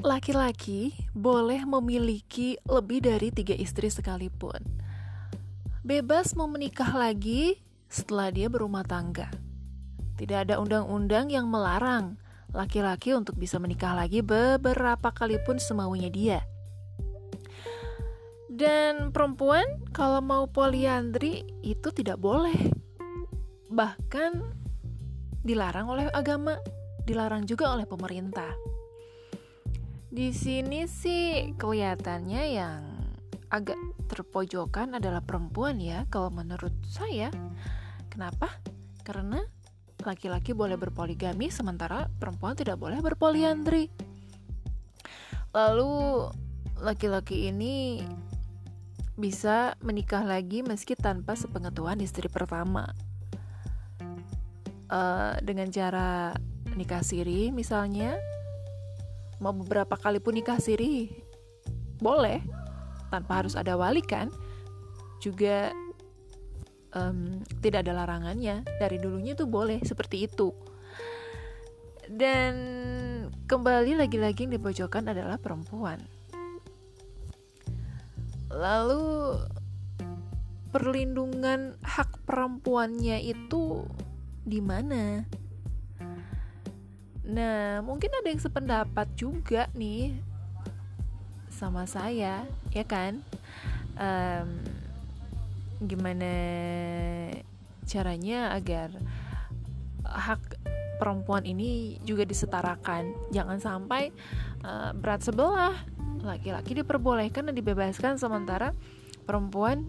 laki-laki boleh memiliki lebih dari tiga istri sekalipun. Bebas mau menikah lagi setelah dia berumah tangga. Tidak ada undang-undang yang melarang laki-laki untuk bisa menikah lagi beberapa kali pun semaunya dia. Dan perempuan kalau mau poliandri itu tidak boleh. Bahkan dilarang oleh agama, dilarang juga oleh pemerintah. Di sini sih kelihatannya yang agak terpojokan adalah perempuan ya kalau menurut saya. Kenapa? Karena laki-laki boleh berpoligami sementara perempuan tidak boleh berpoliandri. Lalu laki-laki ini bisa menikah lagi meski tanpa sepengetahuan istri pertama. Uh, dengan cara nikah siri misalnya mau beberapa kali pun nikah siri boleh. Tanpa harus ada wali kan. Juga um, tidak ada larangannya. Dari dulunya tuh boleh seperti itu. Dan kembali lagi-lagi yang dipojokkan adalah perempuan. Lalu perlindungan hak perempuannya itu di mana Nah, mungkin ada yang sependapat juga nih sama saya, ya kan? Um, gimana caranya agar hak perempuan ini juga disetarakan? Jangan sampai uh, berat sebelah laki-laki diperbolehkan dan dibebaskan sementara perempuan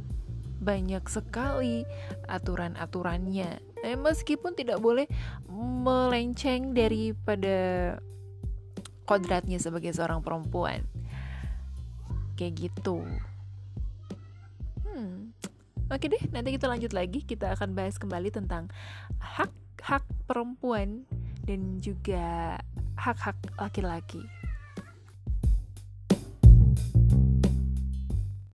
banyak sekali aturan-aturannya eh, meskipun tidak boleh melenceng daripada kodratnya sebagai seorang perempuan. Kayak gitu. Hmm. Oke deh nanti kita lanjut lagi. Kita akan bahas kembali tentang hak hak perempuan dan juga hak hak laki-laki